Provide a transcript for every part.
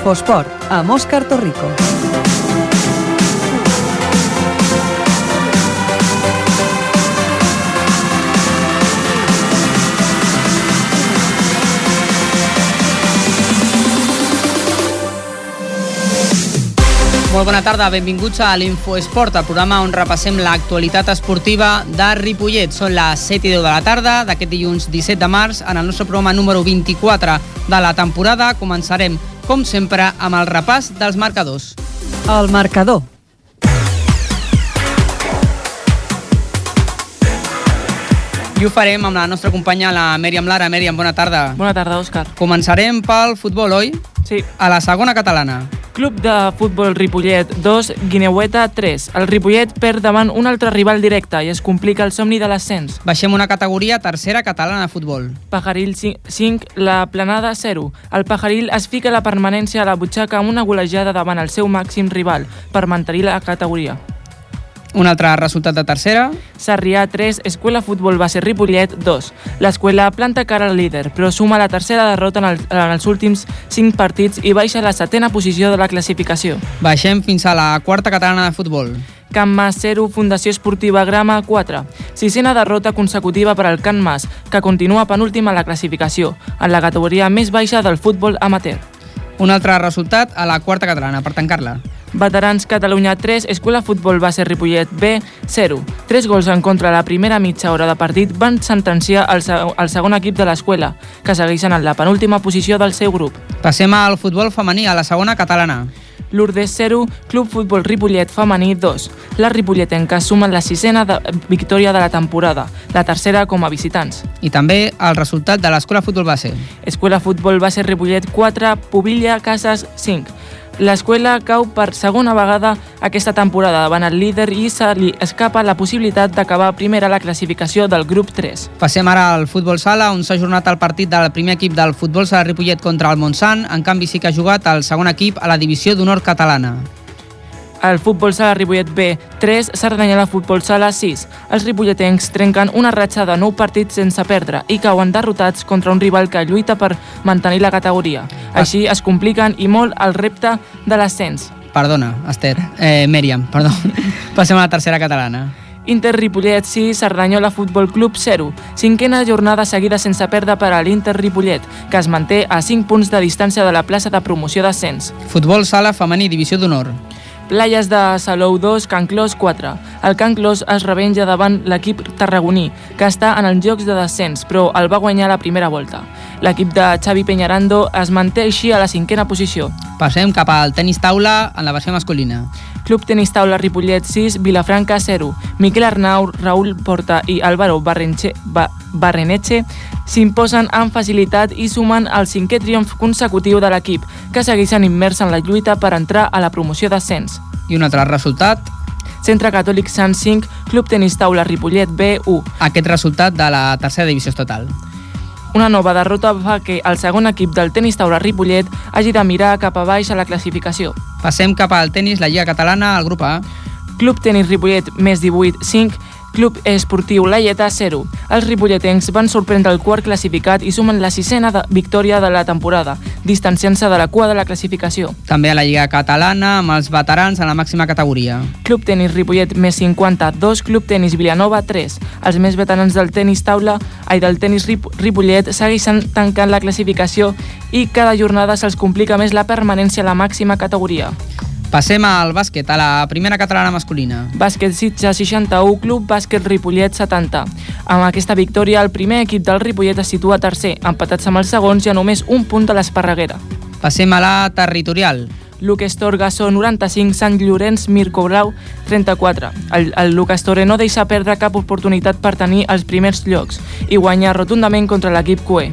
Infosport, amb Òscar Torrico. Molt bona tarda, benvinguts a l'Infoesport, el programa on repassem l'actualitat esportiva de Ripollet. Són les 7 i 10 de la tarda d'aquest dilluns 17 de març. En el nostre programa número 24 de la temporada començarem, com sempre, amb el repàs dels marcadors. El marcador. I ho farem amb la nostra companya, la Mèriam Lara. Mèriam, bona tarda. Bona tarda, Òscar. Començarem pel futbol, oi? Sí. A la segona catalana. Club de futbol Ripollet 2, Guineueta 3. El Ripollet perd davant un altre rival directe i es complica el somni de l'ascens. Baixem una categoria tercera catalana de futbol. Pajaril 5, la planada 0. El Pajaril es fica la permanència a la butxaca amb una golejada davant el seu màxim rival per mantenir la categoria. Un altre resultat de tercera. Sarrià 3, Escuela Futbol Base Ripollet 2. L'escola planta cara al líder, però suma la tercera derrota en, el, en els últims 5 partits i baixa a la setena posició de la classificació. Baixem fins a la quarta catalana de futbol. Can Mas 0, Fundació Esportiva Grama 4. Sisena derrota consecutiva per al Can Mas, que continua penúltima a la classificació, en la categoria més baixa del futbol amateur. Un altre resultat a la quarta catalana, per tancar-la. Veterans Catalunya 3, Escola Futbol Base Ripollet B 0. Tres gols en contra a la primera mitja hora de partit van sentenciar el, el segon equip de l'escola, que segueixen en la penúltima posició del seu grup. Passem al futbol femení, a la segona catalana. Lourdes 0, Club Futbol Ripollet femení 2. Les ripolletenques sumen la sisena de victòria de la temporada, la tercera com a visitants. I també el resultat de l'Escola Futbol Base. Escola Futbol Base Ripollet 4, Pobilla Casas 5. L'escola cau per segona vegada aquesta temporada davant el líder i se li escapa la possibilitat d'acabar primera la classificació del grup 3. Passem ara al futbol sala, on s'ha ajornat el partit del primer equip del futbol sala Ripollet contra el Montsant. En canvi, sí que ha jugat el segon equip a la divisió d'honor catalana. El futbol sala Ripollet B 3, Cerdanyola Futbol Sala 6. Els ripolletens trenquen una ratxa de 9 partits sense perdre i cauen derrotats contra un rival que lluita per mantenir la categoria. Així es compliquen i molt el repte de l'ascens. Perdona, Esther. Eh, Mèriam, perdó. Passem a la tercera catalana. Inter Ripollet 6, Cerdanyola Futbol Club 0. Cinquena jornada seguida sense perdre per a l'Inter Ripollet, que es manté a 5 punts de distància de la plaça de promoció d'ascens. Futbol sala femení, divisió d'honor. Playas de Salou 2, Can Clos 4. El Can Clos es revenja davant l'equip tarragoní, que està en els jocs de descens, però el va guanyar la primera volta. L'equip de Xavi Peñarando es manté així a la cinquena posició. Passem cap al tenis taula en la versió masculina. Club Tenis Taula Ripollet 6, Vilafranca 0. Miquel Arnau, Raül Porta i Álvaro Barrenche, ba, Barreneche s'imposen amb facilitat i sumen el cinquè triomf consecutiu de l'equip, que segueixen immers en la lluita per entrar a la promoció d'ascens. I un altre resultat, Centre Catòlic Sant 5, Club Tenis Taula Ripollet B1. aquest resultat de la tercera divisió estatal. Una nova derrota fa que el segon equip del tenis taula Ripollet hagi de mirar cap a baix a la classificació. Passem cap al tenis, la Lliga Catalana, al grup A. Club Tenis Ripollet més 18, 5, Club Esportiu Laieta 0. Els ripolletens van sorprendre el quart classificat i sumen la sisena de victòria de la temporada, distanciant-se de la cua de la classificació. També a la Lliga Catalana, amb els veterans en la màxima categoria. Club Tenis Ripollet més 50, 2, Club Tenis Vilanova 3. Els més veterans del tenis taula, ai, del tenis Rip Ripollet segueixen tancant la classificació i cada jornada se'ls complica més la permanència a la màxima categoria. Passem al bàsquet, a la primera catalana masculina. Bàsquet Sitges 61, Club Bàsquet Ripollet 70. Amb aquesta victòria, el primer equip del Ripollet es situa tercer, empatats amb els segons i a només un punt de l'Esparreguera. Passem a la territorial. Luke Estor Gassó 95, Sant Llorenç Mirko Blau 34. El, el Luke Estore no deixa perdre cap oportunitat per tenir els primers llocs i guanyar rotundament contra l'equip QE.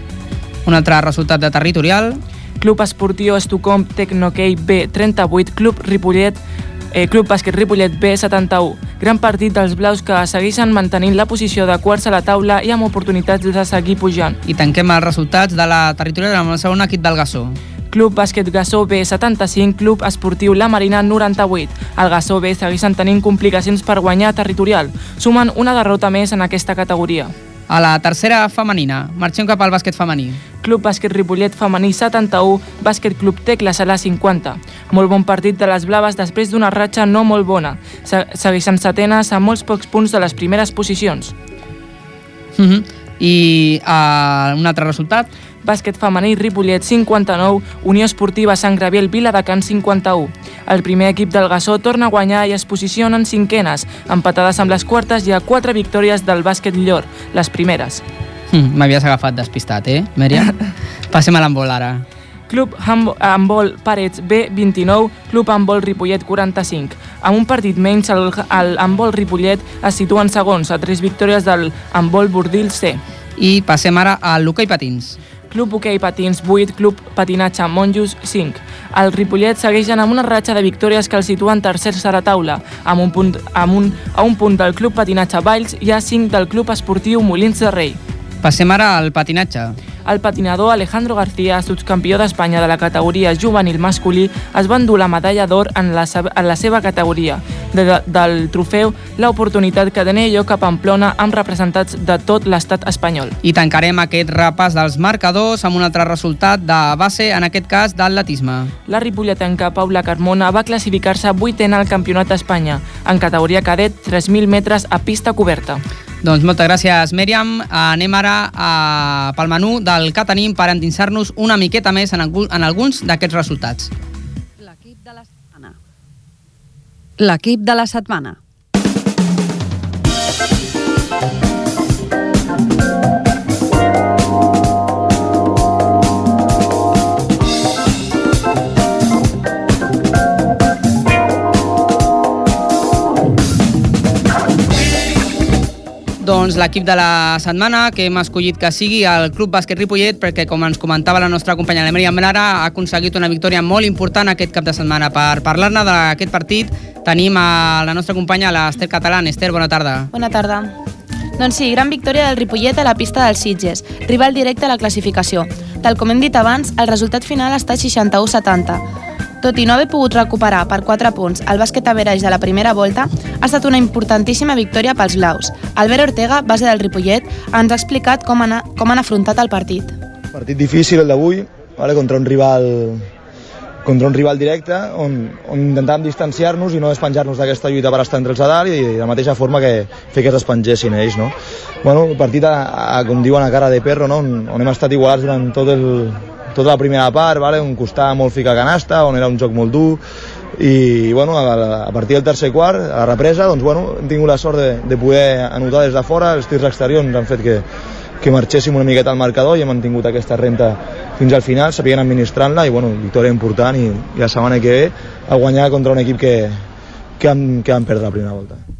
Un altre resultat de territorial. Club Esportiu Estucom Tecnokey B 38, Club Ripollet eh, Club Bàsquet Ripollet B 71. Gran partit dels blaus que segueixen mantenint la posició de quarts a la taula i amb oportunitats de seguir pujant. I tanquem els resultats de la territorial amb el segon equip del Gassó. Club Bàsquet Gassó B 75, Club Esportiu La Marina 98. El Gassó B segueixen tenint complicacions per guanyar territorial. Sumen una derrota més en aquesta categoria. A la tercera femenina, marxem cap al bàsquet femení. Club Bàsquet Ripollet femení 71, Bàsquet Club Tecla Sala 50. Molt bon partit de les blaves després d'una ratxa no molt bona. Se segueixen setenes a molts pocs punts de les primeres posicions. Uh -huh. I uh, un altre resultat? Bàsquet femení Ripollet 59, Unió Esportiva Sant Graviel Viladecans 51. El primer equip del Gassó torna a guanyar i es posiciona en cinquenes, empatades amb les quartes i a quatre victòries del bàsquet Llor, les primeres. Mm, M'havies agafat despistat, eh, Mèria? Passem a l'handbol ara. Club Handbol Parets B29, Club Handbol Ripollet 45. Amb un partit menys, el, el Handbol Ripollet es situa en segons, a tres victòries del Handbol Bordil C. I passem ara a l'hoquei patins. Club Hoquei Patins 8, Club Patinatge Monjos 5. El Ripollet segueixen amb una ratxa de victòries que el situen tercers a la taula. Amb un punt, amb un, a un punt del Club Patinatge Valls hi ha 5 del Club Esportiu Molins de Rei. Passem ara al patinatge. El patinador Alejandro García, subcampió d'Espanya de la categoria juvenil masculí, es va endur la medalla d'or en, la, en la seva categoria. De, de, del trofeu, l'oportunitat que tenia lloc a Pamplona amb representats de tot l'estat espanyol. I tancarem aquest repàs dels marcadors amb un altre resultat de base, en aquest cas d'atletisme. La ripolletenca Paula Carmona va classificar-se vuitena al Campionat d'Espanya, en categoria cadet 3.000 metres a pista coberta. Doncs moltes gràcies, Mèriam. Anem ara a, pel menú del que tenim per endinsar-nos una miqueta més en, en alguns d'aquests resultats. L'equip de la setmana. L'equip de la setmana. Doncs l'equip de la setmana que hem escollit que sigui el Club Bàsquet Ripollet perquè, com ens comentava la nostra companya la Mèriam Lara, ha aconseguit una victòria molt important aquest cap de setmana. Per parlar-ne d'aquest partit tenim a la nostra companya, l'Ester Catalán. Ester, bona tarda. Bona tarda. Doncs sí, gran victòria del Ripollet a la pista dels Sitges, rival directe a la classificació. Tal com hem dit abans, el resultat final estat 61-70. Tot i no haver pogut recuperar per 4 punts el bàsquet average de la primera volta, ha estat una importantíssima victòria pels blaus. Albert Ortega, base del Ripollet, ens ha explicat com han, com han afrontat el partit. Partit difícil el d'avui, vale? contra un rival contra un rival directe on, on intentàvem distanciar-nos i no despenjar-nos d'aquesta lluita per estar entre els de dalt i de la mateixa forma que fer que es despengessin ells. No? Bueno, el partit, a, a, com diuen, a cara de perro, no? on, on hem estat igualats durant tot el, tota la primera part, vale? on costava molt ficar canasta, on era un joc molt dur, i bueno, a, a partir del tercer quart, a la represa, doncs, bueno, hem tingut la sort de, de poder anotar des de fora, els tirs exteriors ens han fet que, que marxéssim una miqueta al marcador i hem mantingut aquesta renta fins al final, sabien administrant-la i bueno, victòria important i, i la setmana que ve a guanyar contra un equip que, que, vam, que vam perdre la primera volta.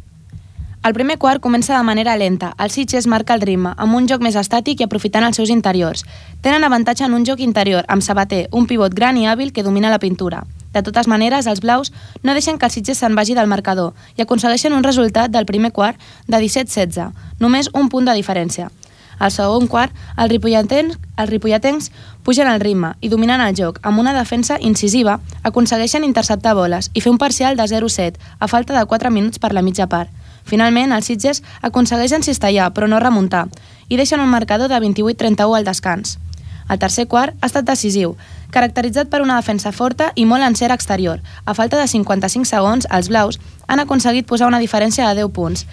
El primer quart comença de manera lenta. El Sitges marca el ritme, amb un joc més estàtic i aprofitant els seus interiors. Tenen avantatge en un joc interior, amb Sabater, un pivot gran i hàbil que domina la pintura. De totes maneres, els blaus no deixen que el Sitges se'n vagi del marcador i aconsegueixen un resultat del primer quart de 17-16, només un punt de diferència. Al segon quart, els ripolletens, els ripolletens pugen al ritme i dominen el joc. Amb una defensa incisiva, aconsegueixen interceptar boles i fer un parcial de 0-7, a falta de 4 minuts per la mitja part. Finalment, els Sitges aconsegueixen cistellar, però no remuntar, i deixen un marcador de 28-31 al descans. El tercer quart ha estat decisiu, caracteritzat per una defensa forta i molt encert exterior. A falta de 55 segons, els blaus han aconseguit posar una diferència de 10 punts.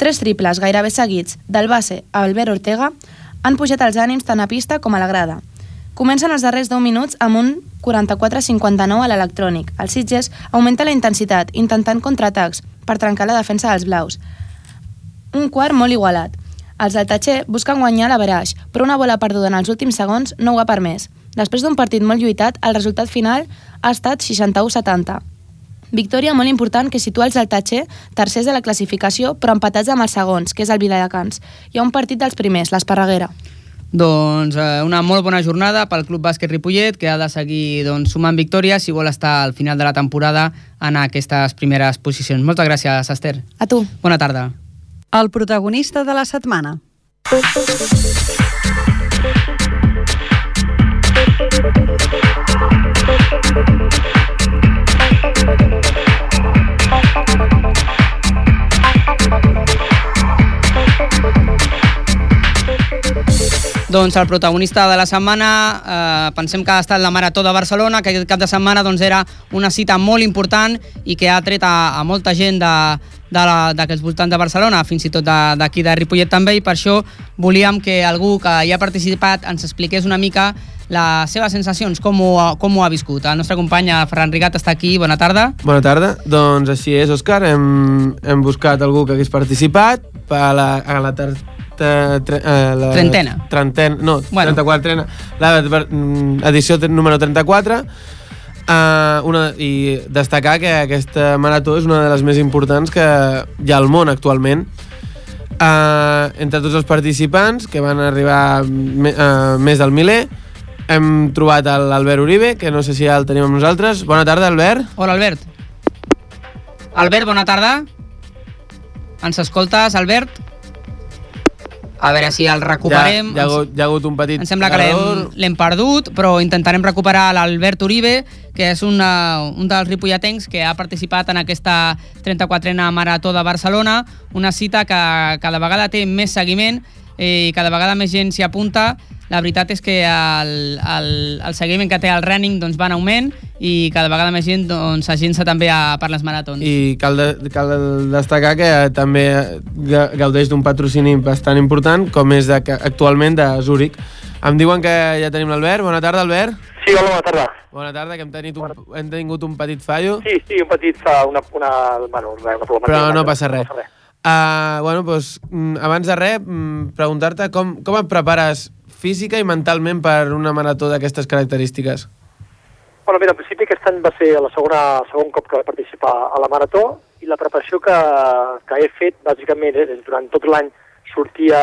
Tres triples gairebé seguits del base Albert Ortega han pujat els ànims tant a pista com a la grada. Comencen els darrers 10 minuts amb un 44-59 a l'electrònic. El Sitges augmenta la intensitat, intentant contraatacs per trencar la defensa dels blaus. Un quart molt igualat. Els del Tatxer busquen guanyar la Veraix, però una bola perduda en els últims segons no ho ha permès. Després d'un partit molt lluitat, el resultat final ha estat 61-70. Victòria molt important que situa els del Tatxer tercers de la classificació, però empatats amb els segons, que és el Viladecans. Hi ha un partit dels primers, l'Esparreguera. Doncs eh, una molt bona jornada pel Club Bàsquet Ripollet, que ha de seguir doncs, sumant victòries si vol estar al final de la temporada en aquestes primeres posicions. Moltes gràcies, Esther. A tu. Bona tarda. El protagonista de la setmana. Doncs el protagonista de la setmana, eh, pensem que ha estat la Marató de Barcelona, que aquest cap de setmana doncs, era una cita molt important i que ha tret a, a molta gent de, d'aquests voltants de Barcelona, fins i tot d'aquí de, de Ripollet també, i per això volíem que algú que hi ha participat ens expliqués una mica les seves sensacions, com ho, com ho ha viscut. El nostre company Ferran Rigat està aquí, bona tarda. Bona tarda, doncs així és, Òscar, hem, hem buscat algú que hagués participat a la, a la ter, ter, eh, la trentena. Trentena, no, bueno. 34, la mm, edició número 34, Uh, una, I destacar que aquesta marató és una de les més importants que hi ha al món actualment. Uh, entre tots els participants, que van arribar me, uh, més del miler, hem trobat l'Albert Uribe, que no sé si ja el tenim amb nosaltres. Bona tarda, Albert. Hola, Albert. Albert, bona tarda. Ens escoltes, Albert? A veure si el recuperem. Ja, hi, ha hagut, hi ha hagut un petit... Em sembla que l'hem perdut, però intentarem recuperar l'Albert Uribe, que és una, un dels ripolletens que ha participat en aquesta 34a Marató de Barcelona, una cita que cada vegada té més seguiment i cada vegada més gent s'hi apunta la veritat és que el, el, el seguiment que té el running doncs, va en augment i cada vegada més gent doncs, s'agència també a, per les maratons. I cal, de, cal destacar que també gaudeix d'un patrocini bastant important, com és de, actualment de Zúrich. Em diuen que ja tenim l'Albert. Bona tarda, Albert. Sí, hola, bona tarda. Bona tarda, que hem tingut un, hem tingut un petit fallo. Sí, sí, un petit, una, una, bueno, una problemàtica. Però no passa res. No passa res. Uh, bueno, doncs, abans de res, preguntar-te com, com et prepares física i mentalment per una marató d'aquestes característiques? Bueno, mira, al principi aquest any va ser la segona, segon cop que vaig participar a la marató i la preparació que, que he fet, bàsicament, és durant tot l'any sortia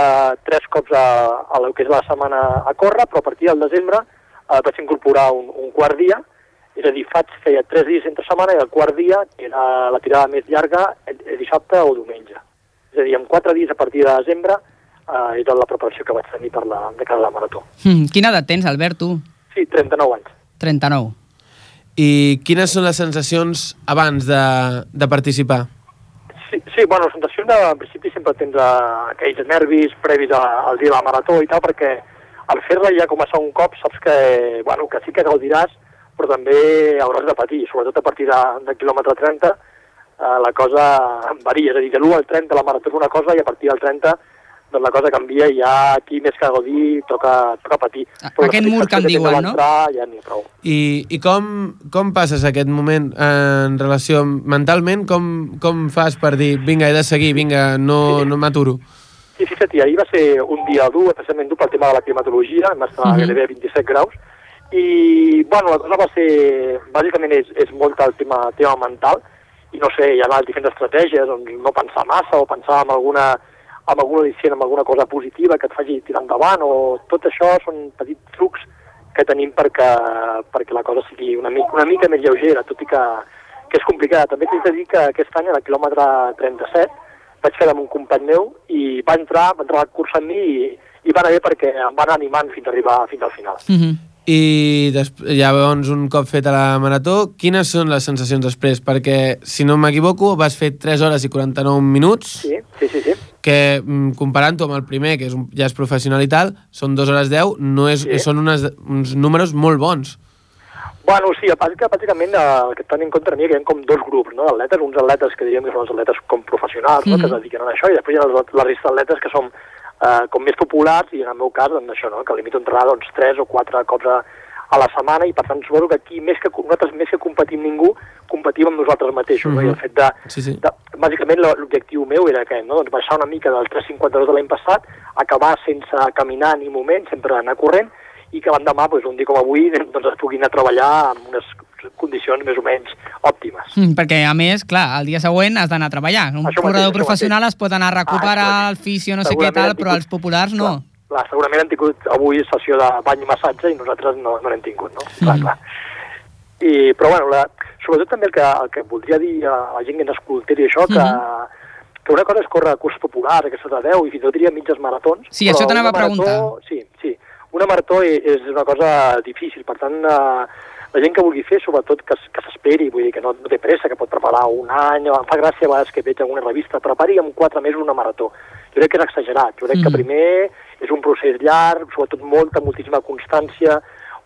tres cops a, a el que és la setmana a córrer, però a partir del desembre eh, vaig incorporar un, un quart dia, és a dir, faig, feia tres dies entre setmana i el quart dia era la tirada més llarga el, el dissabte o diumenge. És a dir, en quatre dies a partir de desembre eh, era la preparació que vaig tenir per la, de cara a la marató. Mm, quina edat tens, Albert, tu? Sí, 39 anys. 39. I quines són les sensacions abans de, de participar? Sí, sí, bueno, les sensacions de, en principi sempre tens uh, aquells nervis previs al dia de la marató i tal, perquè al fer-la ja com a segon cop saps que, bueno, que sí que gaudiràs, però també hauràs de patir, sobretot a partir de, de quilòmetre 30 eh, la cosa varia, és a dir, de l'1 al 30 la marató és una cosa i a partir del 30 doncs la cosa canvia i ja aquí més que gaudir toca, toca patir. Però Aquest mur que en diuen, no? Ja prou. I, i com, com passes aquest moment en relació mentalment? Com, com fas per dir, vinga, he de seguir, vinga, no, sí. no m'aturo? Sí, fixa't, ahir va ser un dia dur, especialment dur pel tema de la climatologia, vam estar uh -huh. gairebé a 27 graus, i, bueno, la cosa va ser, bàsicament és, és molt el tema, tema mental, i no sé, hi ha diferents estratègies, doncs no pensar massa o pensar en alguna amb alguna edició, amb alguna cosa positiva que et faci tirar endavant, o tot això són petits trucs que tenim perquè, perquè la cosa sigui una mica, una mica més lleugera, tot i que, que és complicada. També t'he de dir que aquest any, al quilòmetre 37, vaig fer amb un company meu i va entrar, va entrar a la cursa amb mi i, i va anar bé perquè em van animant fins a arribar fins al final. Mm -hmm. I llavors, un cop feta la marató, quines són les sensacions després? Perquè, si no m'equivoco, vas fer 3 hores i 49 minuts. Sí, sí, sí. sí que mm, comparant-ho amb el primer, que és un, ja és professional i tal, són 2 hores 10, no és, sí. són unes, uns números molt bons. Bueno, sí, el que bàsicament el que tenen en compte que hi ha com dos grups no, d'atletes, uns atletes que diríem que són els atletes com professionals, mm -hmm. no, que es dediquen a això, i després hi ha la resta d'atletes que són eh, com més populars, i en el meu cas, doncs, això, no, que limito a entrenar doncs, 3 o 4 cops a, a la setmana i per tant suposo que aquí més que nosaltres més que competim ningú competim amb nosaltres mateixos mm -hmm. no? i el fet de, sí, sí. de bàsicament l'objectiu meu era que no? doncs baixar una mica del 3.52 de l'any passat acabar sense caminar ni moment sempre anar corrent i que l'endemà, doncs, un dia com avui, doncs es puguin anar a treballar en unes condicions més o menys òptimes. Mm, perquè, a més, clar, el dia següent has d'anar a treballar. Un això corredor mateix, professional es pot anar a recuperar ah, el fisio, no sé què tal, però els populars no. Clar clar, segurament han tingut avui sessió de bany i massatge i nosaltres no, no n'hem tingut, no? Clar, mm. clar. I, però, bueno, la, sobretot també el que, el que voldria dir a la gent que ens escolti això, que, mm -hmm. que una cosa és córrer cursos populars, aquestes de 10, i fins i tot diria mitges maratons. Sí, això t'anava a preguntar. Sí, sí. Una marató és una cosa difícil, per tant, eh, la gent que vulgui fer, sobretot que, que s'esperi, vull dir que no, no té pressa, que pot preparar un any, em fa gràcia a vegades que veig alguna revista, prepari en quatre mesos una marató. Jo crec que és exagerat, jo crec mm. que primer és un procés llarg, sobretot molta, moltíssima constància,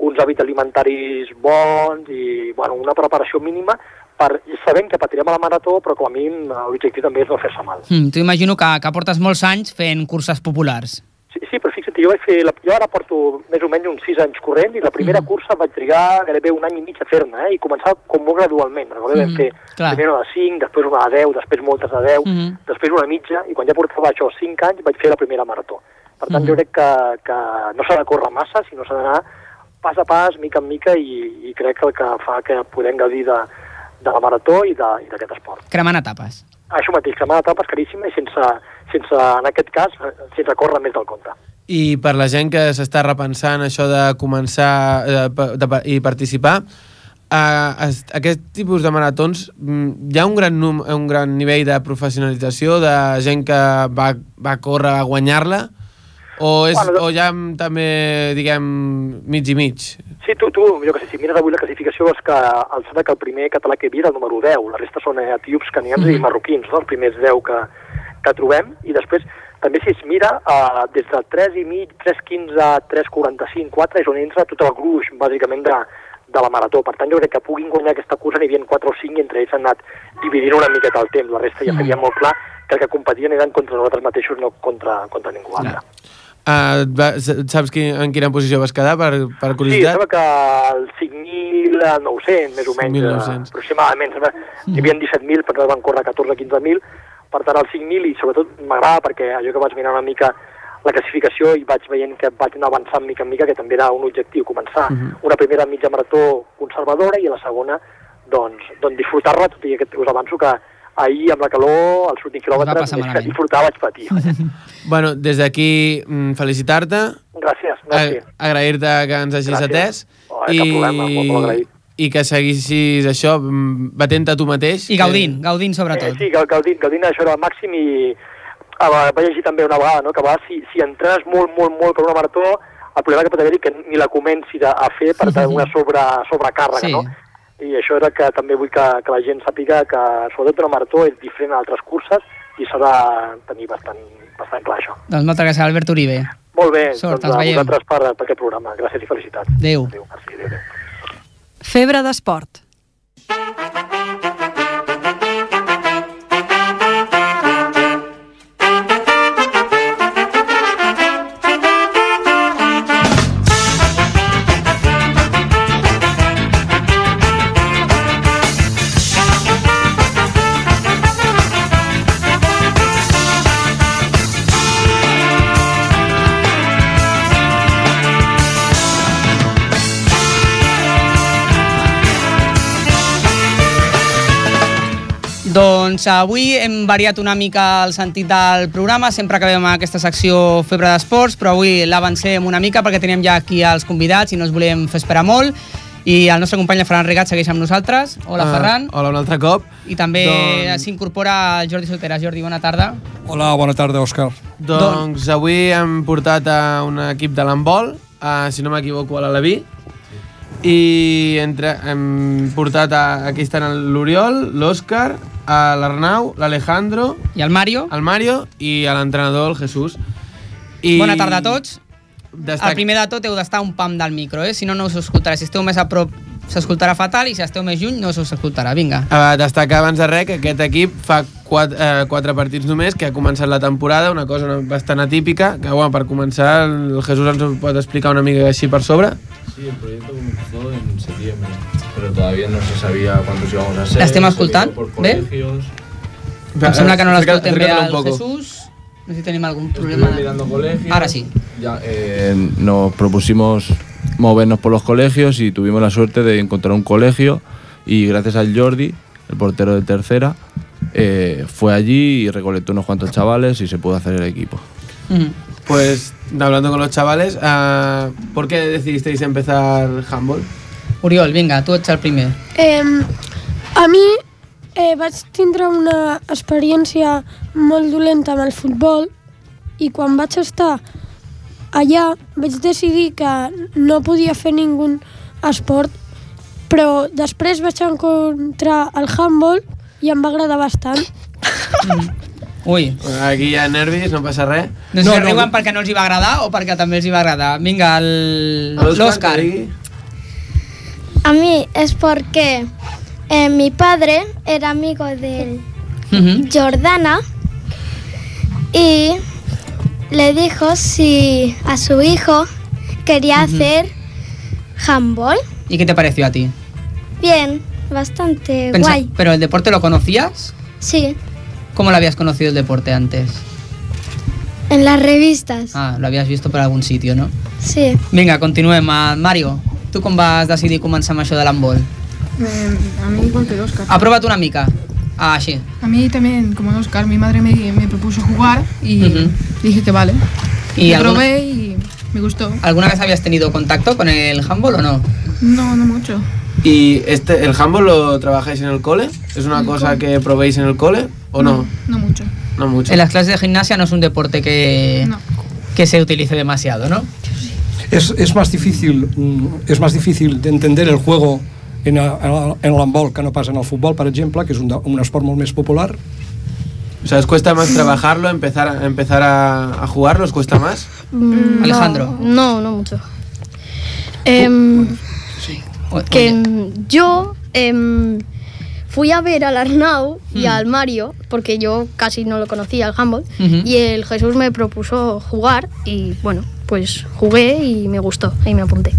uns hàbits alimentaris bons i bueno, una preparació mínima per, sabent que patirem a la marató, però com a mínim l'objectiu també és no fer-se mal. Mm, tu imagino que, que portes molts anys fent curses populars. Sí, sí, però fixa't, jo vaig fer, la, jo ara porto més o menys uns 6 anys corrent i la primera mm. cursa vaig trigar gairebé un any i mig a fer-ne, eh? i començar com molt gradualment. Mm. vam fer clar. primer una de 5, després una de 10, després moltes de 10, Mm. després una mitja, i quan ja portava això 5 anys vaig fer la primera marató. Per tant, Mhm. jo crec que, que no s'ha de córrer massa, sinó s'ha d'anar pas a pas, mica en mica, i, i crec que el que fa que podem gaudir de, de la marató i de- i d'aquest esport. Cremant etapes. Això mateix, m'ha etapes caríssima i sense, sense, en aquest cas, sense córrer més del compte. I per la gent que s'està repensant això de començar eh, de, de, i participar, eh, es- aquest tipus de maratons mm, hi ha un gran, num, un gran nivell de professionalització de gent que va, va córrer a guanyar-la o, és, Bueno, o ha també, diguem, mig i mig? Sí, tu, tu jo que sé, si mires avui la classificació veus que el sembla que el primer català que hi havia era el número 10, la resta són etíops, canians mm -hmm. i marroquins, no? els primers 10 que, que trobem, i després també si es mira, eh, des del 3 i mig, 3.15, 3.45, 4 és on entra tot el gruix, bàsicament, de, de la marató. Per tant, jo crec que puguin guanyar aquesta cursa n'hi havia 4 o 5 i entre ells han anat dividint una miqueta el temps. La resta ja seria molt clar que el que competien eren contra nosaltres mateixos, no contra, contra ningú altre. Uh, va, saps qui, en quina posició vas quedar, per, per Sí, curiositat? sembla que el 5.900, més o menys, 5.900. aproximadament. Sembla, Hi havia 17.000, per tant van córrer 14-15.000. Per tant, el 5.000, i sobretot m'agrada perquè allò que vaig mirar una mica la classificació i vaig veient que vaig anar avançant mica en mica, que també era un objectiu, començar una primera mitja marató conservadora i la segona, doncs, doncs disfrutar-la, tot i que us avanço que ahir amb la calor, els últims quilòmetres, més que disfrutar vaig patir. Bueno, des d'aquí mm, felicitar-te, Gràcies, a- merci. agrair-te que ens hagis Gràcies. atès Oh, cap problema, molt, molt agraït. i que seguissis això, mm, batent a tu mateix. I gaudint, gaudint Eh, sobretot. sí, gal- gaudint, gaudint això era el màxim i a la, vaig llegir també una vegada, no? que a vegades si, si entrenes molt, molt, molt per una marató, el problema que pot haver-hi que ni la comencis a, a fer per tenir una sobre, sobrecàrrega, Sí. no? I això era que també vull que, que la gent sàpiga que sobretot una marató és diferent a altres curses i s'ha de tenir bastant, bastant clar això. Doncs moltes gràcies, Albert Uribe. Molt bé, Sort, doncs ens a veiem. vosaltres per, per aquest programa. Gràcies i felicitats. Adéu. Adéu, merci, adéu, adéu. Febre d'esport. Doncs avui hem variat una mica el sentit del programa, sempre acabem amb aquesta secció Febre d'Esports, però avui l'avancem una mica perquè tenim ja aquí els convidats i no els volem fer esperar molt. I el nostre company el Ferran Regat segueix amb nosaltres. Hola, Ah, Ferran. Hola, un altre cop. I també Doncs- s'incorpora el Jordi Solteras. Jordi, bona tarda. Hola, bona tarda, Òscar. Doncs avui hem portat a un equip de l'handbol, a, si no m'equivoco, a l'Aleví, i entre, hem portat a, aquí estan l'Oriol, l'Òscar, l'Arnau, l'Alejandro, I el Mario. el Mario i l'entrenador, el Jesús. I Bona tarda a tots. Destac... El primer de tot heu d'estar un pam del micro, eh? si no, no us escoltarà. Si esteu més a prop s'escoltarà fatal i si esteu més lluny no us escoltarà. Vinga. Uh, destacar abans de res que aquest equip fa quatre, uh, quatre partits només, que ha començat la temporada, una cosa bastant atípica, que bueno, per començar el Jesús ens ho pot explicar una mica així per sobre. Sí, el proyecto comenzó en septiembre, pero todavía no se sabía cuántos íbamos a ser. ¿La estem se escoltant? Bé? colegios. Em sembla que no l'escoltem bé al un poco. Jesús. No sé si tenim algun problema. Estuve mirando colegios. Ahora sí. Ya, eh, nos propusimos movernos por los colegios y tuvimos la suerte de encontrar un colegio y gracias al Jordi, el portero de tercera, eh, fue allí y recolectó unos cuantos chavales y se pudo hacer el equipo. Pues hablando con los chavales, uh, ¿por qué decidisteis empezar handball? Oriol, vinga, tu ets el primer. Eh, a mi eh, vaig tindre una experiència molt dolenta amb el futbol i quan vaig estar allà vaig decidir que no podia fer ningú esport, però després vaig encontrar el handball i em va agradar bastant. Ui, Aquí hi ha nervis, no passa res. no sé No, si no. riuen perquè no els hi va agradar o perquè també els hi va agradar. Vinga, l'Òscar. A mí es porque eh, mi padre era amigo de Mhm. Jordana y le dijo si a su hijo quería hacer handball. ¿Y qué te pareció a ti? Bien, bastante Pensa- guay. ¿Pero el deporte lo conocías? Sí, ¿Cómo lo habías conocido el deporte antes? en las revistas. Ah, lo habías visto por algun sitio, no? Sí. Vinga, continuem. Mario, tu com vas decidir començar amb això de l'handbol? Eh, a mí igual que el Oscar. Aprova't una mica. Ah, així. A mí también, como el Oscar, mi madre me, me propuso jugar y Ujú. dije que vale. ¿Y alguna- probé y me gustó. ¿Alguna vez habías tenido contacto con el handball o no? No, no mucho. ¿Y este, el handball lo trabajáis en el cole? ¿Es una el cosa cole. que probéis en el cole o no? No mucho. No mucho. En las clases de gimnasia no es un deporte que, No. que se utilice demasiado, ¿no? Es, es más difícil mm, es más difícil de entender el juego en, a- en l'handbol que no passa en el futbol, per exemple, que és un, de- un esport molt més popular. O sea, ¿os cuesta más trabajarlo, empezar, a, empezar a, a jugarlo? ¿Os cuesta más? Mm, Alejandro. No, no mucho. Em, O- que oye, yo em, fui a ver al Arnau y Mm. al Mario, porque yo casi no lo conocía, el handball, y el Jesús me propuso jugar y bueno, pues jugué y me gustó y me apunté.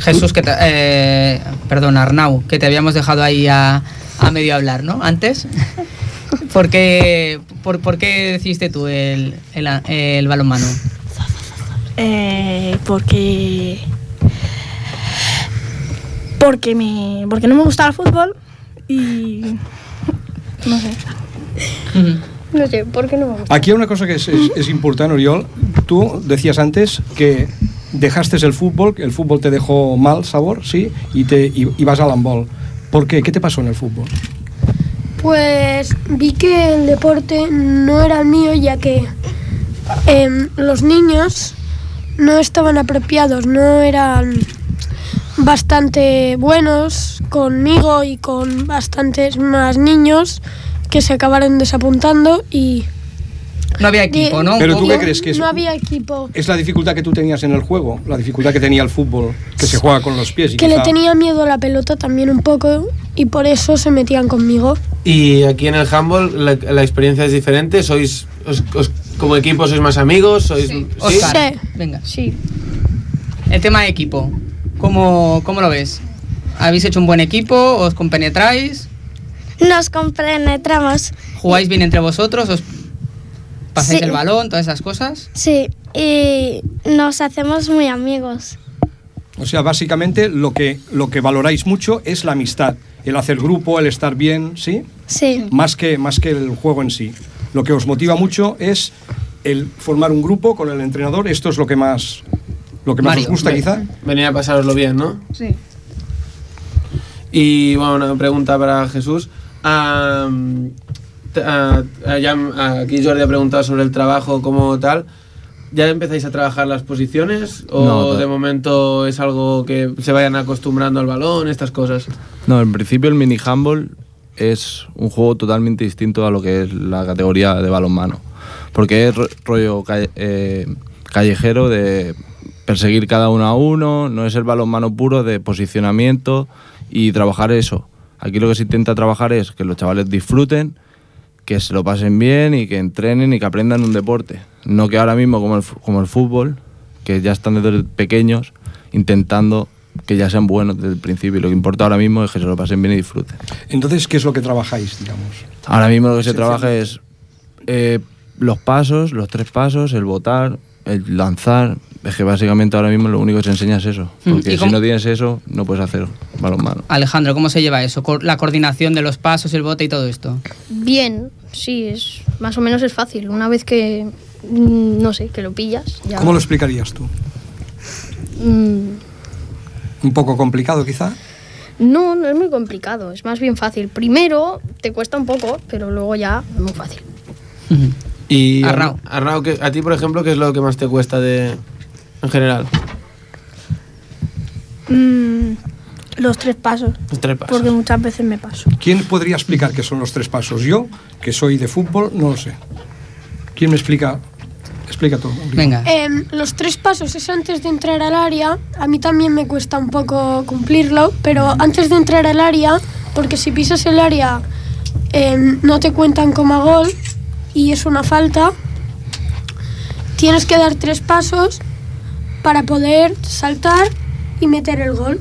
Jesús, que te, eh, perdón, Arnau, que te habíamos dejado ahí a, a medio hablar, ¿no? Antes. ¿Por qué, por, por qué decidiste tú el, el, el balonmano? Eh, porque porque me porque no me gustaba el fútbol y no sé No sé, ¿por qué no? Aquí hay una cosa que es, es- es importante, Oriol. Tú decías antes que dejaste el fútbol, el fútbol te dejó mal sabor, ¿sí? Y, te, y, y vas al handball. ¿Por qué? ¿Qué te pasó en el fútbol? Pues vi que el deporte no era el mío ya que em, los niños no estaban apropiados, no eran bastante buenos conmigo y con bastantes más niños que se acabaron desapuntando y No había equipo, ¿no? Pero tú qué crees que es? no había equipo. Es la dificultad que tú tenías en el juego, la dificultad que tenía el fútbol, que se juega con los pies. Y Que le tenía miedo a la pelota también un poco y por eso se metían conmigo. Y aquí en el handball la, la experiencia es diferente. ¿Sois os- os- como equipo sois más amigos? ¿Sois, ¿sí? Oscar, Sí. venga. Sí. El tema de equipo, ¿cómo, ¿cómo lo ves? ¿Habéis hecho un buen equipo? ¿Os compenetráis? Nos compenetramos. ¿Jugáis bien entre vosotros? ¿Os pasáis Sí. el balón? ¿Todas esas cosas? Sí, y nos hacemos muy amigos. O sea, básicamente lo que, lo que valoráis mucho es la amistad, el hacer grupo, el estar bien, ¿sí? Sí, Más que, más que el juego en sí. Lo que os motiva mucho es el formar un grupo con el entrenador. Esto es lo que más, lo que más Mario, os gusta, quizá. Venir a pasároslo bien, ¿no? Sí. Y bueno, una pregunta para Jesús. Am, te- ah, ya, ah, aquí Jordi ha preguntado sobre el trabajo como tal. ¿Ya empezáis a trabajar las posiciones? ¿O No, de momento es algo que se vayan acostumbrando al balón, estas cosas? No, en principio el mini handball es un juego totalmente distinto a lo que es la categoría de balonmano. Porque es ro- rollo calle- eh, callejero de perseguir cada uno a uno, no es el balonmano puro de posicionamiento y trabajar eso. Aquí lo que se intenta trabajar es que los chavales disfruten, que se lo pasen bien y que entrenen y que aprendan un deporte. No que ahora mismo como el, como el fútbol, que ya están desde pequeños intentando que ya sean buenos desde el principio. Y lo que importa ahora mismo es que se lo pasen bien y disfruten. Entonces, ¿qué es lo que trabajáis, digamos? Ahora mismo lo que se trabaja es eh, los pasos, los tres pasos, el botar, el lanzar. Es que básicamente ahora mismo lo único que se enseña es eso. Mm, Porque ¿y si no tienes eso, no puedes hacer balonmano. Alejandro, ¿cómo se lleva eso? La coordinación de los pasos, el bote y todo esto. Bien, sí, es más o menos es fácil. Una vez que, mm, no sé, que lo pillas, ya... ¿Cómo lo explicarías tú? Mm, ¿Un poco complicado, quizá? no, no es muy complicado, es más bien fácil. Primero te cuesta un poco, pero luego ya es muy fácil. Y. Arnau, ¿qué- a ti, por ejemplo, ¿qué es lo que más te cuesta de, en general? Mm, Los tres pasos. Los tres pasos. Porque muchas veces me paso. ¿Quién podría explicar qué son los tres pasos? Yo, que soy de fútbol, no lo sé. ¿Quién me explica? Explica tú. Uriol. Em, los tres pasos es antes de entrar al área. A mí también me cuesta un poco cumplirlo, pero antes de entrar al área, porque si pisas el área em, no te cuentan como gol y es una falta, tienes que dar tres pasos para poder saltar y meter el gol.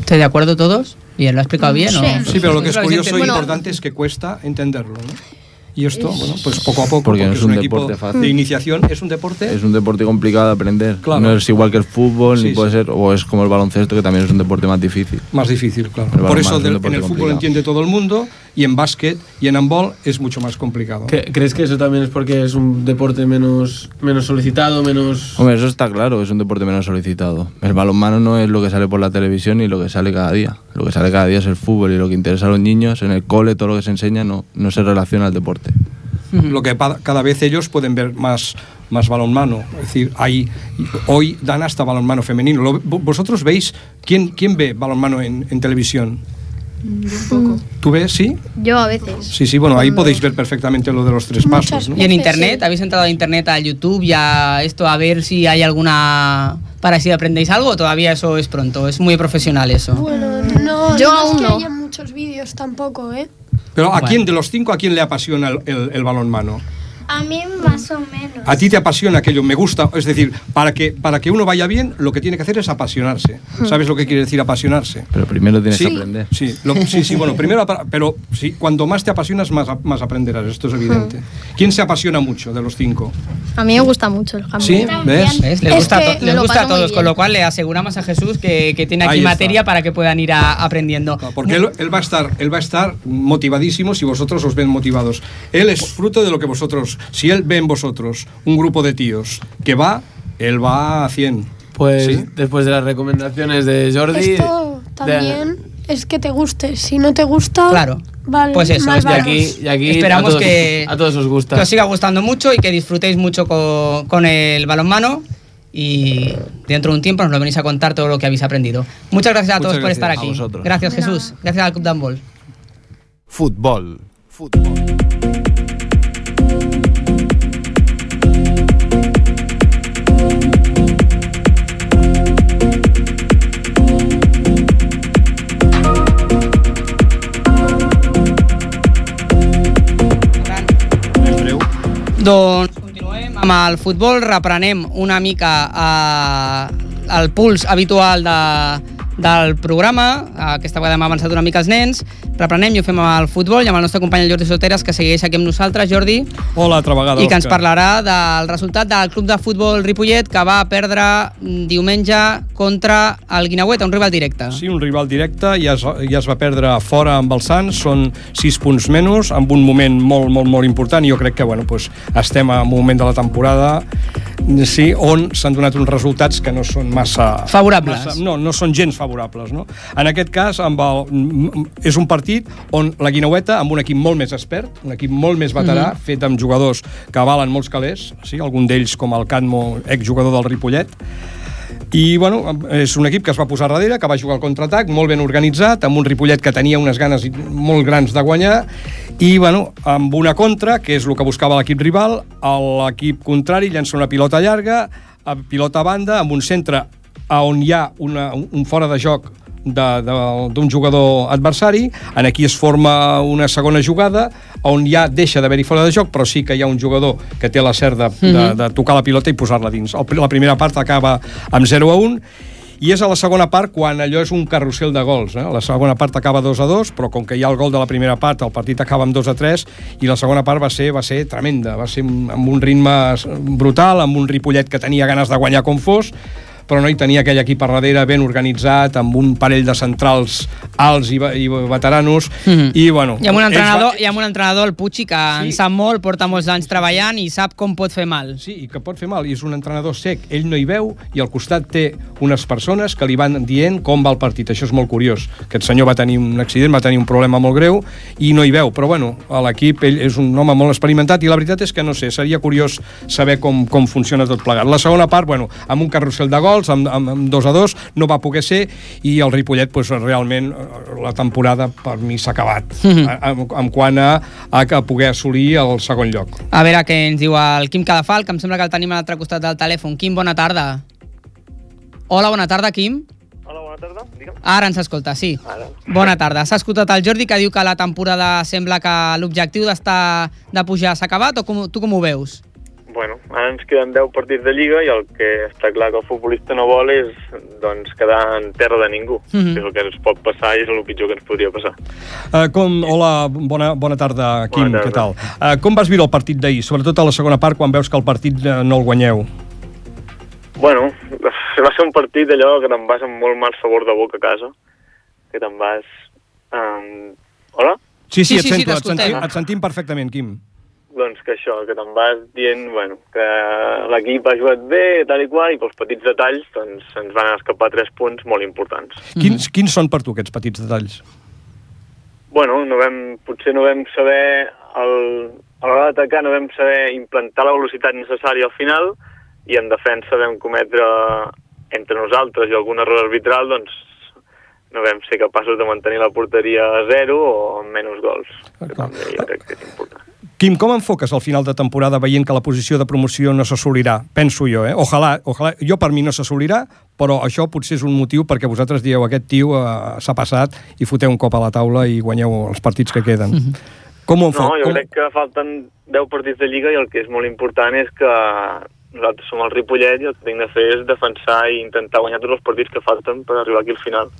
¿Estáis de acuerdo todos? Bien, ¿lo ha explicado bien? o- Sí, pero lo que es ¿Lo habéis curioso e importante es que cuesta entenderlo, ¿no? Y esto, bueno, pues poco a poco, Porque no es un equipo deporte fácil. de iniciación, es un deporte Es un deporte complicado de aprender. Claro. No es igual que el fútbol, Sí, ni puede sí. ser, o es como el baloncesto, que también es un deporte más difícil. más difícil, claro. El Por eso es un del- en el fútbol complicado. entiende todo el mundo y en básquet y en handball es mucho más complicado. ¿Cre- ¿Crees que eso también es porque es un deporte menos, menos solicitado, menos... Hombre, eso está claro, es un deporte menos solicitado. El balonmano no es lo que sale por la televisión ni lo que sale cada día. Lo que sale cada día es el fútbol y lo que interesa a los niños, en el cole, todo lo que se enseña, no, no se relaciona al deporte. Lo que cada vez ellos pueden ver más, más balonmano. Es decir, hay, hoy dan hasta balonmano femenino. ¿Vosotros veis quién, quién ve balonmano en, en televisión? ¿Tú ves? ¿Sí? Yo a veces. Sí, sí, bueno, ahí podéis ver perfectamente lo de los tres pasos. ¿no? ¿Y en internet? ¿Habéis entrado a internet, a YouTube y a esto a ver si hay alguna... para si aprendéis algo o todavía eso es pronto? Es muy profesional eso. Bueno, no, Yo no aún es que no. haya muchos vídeos tampoco, ¿eh? Pero ¿a Bueno. quién de los cinco a quién le apasiona el, el, el balonmano? A mí más o menos. A ti te apasiona aquello, me gusta. Es decir, para que, para que uno vaya bien, lo que tiene que hacer es apasionarse. ¿Sabes lo que quiere decir apasionarse? Pero primero tienes Sí, que aprender. Sí, lo- sí, sí, bueno, primero, pero sí, cuando más te apasionas, más, más aprenderás, esto es evidente. ¿Quién se apasiona mucho de los cinco? A mí me gusta mucho el handball. ¿Sí? ¿Ves? ¿Ves? Les Es gusta, que les gusta a todos, con lo cual le aseguramos a Jesús que, que tiene aquí Ahí está. materia para que puedan ir a- aprendiendo. Porque él, él va a estar, él va a estar motivadísimo si vosotros os ven motivados. Él es fruto de lo que vosotros, si él ve en vosotros un grupo de tíos que va, él va a 100. Pues Sí. después de las recomendaciones de Jordi... Esto de- también es que te guste. Si no te gusta, Claro. vale, Pues eso, de vamos. aquí, y aquí Esperamos a todos, que- a todos os gusta. Que os siga gustando mucho y que disfrutéis mucho co- con, el balonmano. Y dentro de un tiempo nos lo venís a contar todo lo que habéis aprendido. Muchas gracias a Muchas todos por estar gracias. aquí. A vosotros. Gracias, Jesús. Gracias al Club de Handball. Futbol. Doncs continuem amb el futbol, reprenem una mica eh, el puls habitual de, del programa, aquesta vegada hem avançat una mica els nens, reprenem i ho fem amb el futbol i amb el nostre company el Jordi Soteres que segueix aquí amb nosaltres, Jordi, Hola, altra vegada. i que ens parlarà del resultat del club de futbol Ripollet que va perdre mm, diumenge contra el Guinauet, un rival directe. Sí, un rival directe, ja es, ja es va perdre fora amb el Sants, són 6 punts menys, amb un moment molt, molt, molt important, jo crec que bueno, pues, estem en un moment de la temporada sí, on s'han donat uns resultats que no són massa... Favorables. Massa, no, no són gens favorables. No? En aquest cas, amb el, és un partit on la Guinaueta, amb un equip molt més expert, un equip molt més veterà, Mhm. fet amb jugadors que valen molts calés, sí? algun d'ells com el Cadmo, exjugador del Ripollet, i bueno, és un equip que es va posar darrere, que va jugar al contraatac, molt ben organitzat, amb un Ripollet que tenia unes ganes molt grans de guanyar, i bueno, amb una contra, que és el que buscava l'equip rival, l'equip contrari llença una pilota llarga, pilota a banda, amb un centre on hi ha una, un fora de joc d'un jugador adversari, en aquí es forma una segona jugada on ja deixa d'haver-hi fora de joc, però sí que hi ha un jugador que té la cert de, de, Mhm. de tocar la pilota i posar-la dins. El, la primera part acaba amb 0 a 1 i és a la segona part quan allò és un carrusel de gols. Eh? La segona part acaba 2 a 2, però com que hi ha el gol de la primera part, el partit acaba amb 2 a 3 i la segona part va ser, va ser tremenda, va ser amb un ritme brutal, amb un Ripollet que tenia ganes de guanyar com fos, però no hi tenia aquell equip a darrere ben organitzat, amb un parell de centrals alts i, i veteranos, Mhm. i bueno... I amb un entrenador, va- i amb un entrenador el Puig, que sí. en sap molt, porta molts anys treballant i sap com pot fer mal. Sí, i que pot fer mal, i és un entrenador sec, ell no hi veu, i al costat té unes persones que li van dient com va el partit, això és molt curiós. Aquest senyor va tenir un accident, va tenir un problema molt greu, i no hi veu, però bueno, a l'equip ell és un home molt experimentat, i la veritat és que no sé, seria curiós saber com, com funciona tot plegat. La segona part, bueno, amb un carrusel de gols, gols, amb, amb, amb 2 a 2, no va poder ser, i el Ripollet, pues, realment, eh, la temporada per mi s'ha acabat, Mhm. en, en quant a, a poder assolir el segon lloc. A veure què ens diu el Quim Cadafal, que em sembla que el tenim a l'altre costat del telèfon. Quim, bona tarda. Hola, bona tarda, Quim. Hola, bona tarda. Digue'm. Ara ens escolta, sí. Ara. Bona tarda. S'ha escoltat el Jordi que diu que la temporada sembla que l'objectiu d'estar de pujar s'ha acabat o com, tu com ho veus? Bueno, ara ens queden 10 partits de Lliga i el que està clar que el futbolista no vol és doncs, quedar en terra de ningú. Mhm. És el que ens pot passar i és el pitjor que ens podria passar. Uh, com, hola, bona, bona tarda, Quim, Bona què tal? tarda. Uh, com vas viure el partit d'ahir, sobretot a la segona part, quan veus que el partit uh, no el guanyeu? Bueno, va ser un partit d'allò que te'n vas amb molt mal sabor de boca a casa, que te'n vas... Um... Hola? Sí, sí, Sí, et, sí, sí, sento, et, sentim, et sentim perfectament, Quim. Doncs que això, que te'n vas dient, bueno, que l'equip ha jugat bé, tal i qual, i pels petits detalls, doncs, ens van escapar tres punts molt importants. Quins, quins són per tu aquests petits detalls? Bueno, no vam, potser no vam saber, el, a l'hora d'atacar no vam saber implantar la velocitat necessària al final i en defensa vam cometre entre nosaltres i algun error arbitral, doncs no vam ser capaços de mantenir la porteria a zero o amb menys gols. Que també jo crec que és important. Quim, com enfoques al final de temporada veient que la posició de promoció no s'assolirà? Penso jo, eh? Ojalà, ojalà, jo per mi no s'assolirà, però això potser és un motiu perquè vosaltres dieu aquest tio eh, s'ha passat i foteu un cop a la taula i guanyeu els partits que queden. Com ho No, enfoques? jo crec que falten 10 partits de Lliga i el que és molt important és que nosaltres som el Ripollet i el que tinc de fer és defensar i intentar guanyar tots els partits que falten per arribar aquí al final.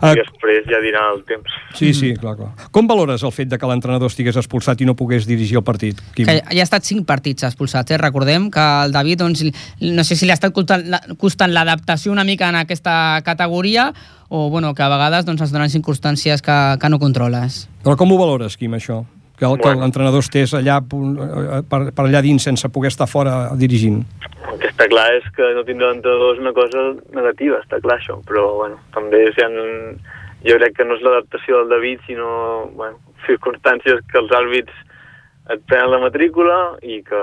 Ah. I després ja dirà el temps. Sí, sí, clar, clar. Com valores el fet de que l'entrenador estigués expulsat i no pogués dirigir el partit, Quim? Que ja ha estat cinc partits expulsats, eh? Recordem que el David, doncs, no sé si li ha estat costant l'adaptació una mica en aquesta categoria o bueno, que a vegades doncs, es donen circumstàncies que, que no controles. Però com ho valores, Quim, això? Que, el, que Bueno. l'entrenador estés allà pu- eh, per, per allà dins sense poder estar fora dirigint. El que està clar és que no tindre l'entrenador és una cosa negativa, està clar això, però bueno, també si han... jo crec que no és l'adaptació del David, sinó bueno, circumstàncies que els àrbits et prenen la matrícula i que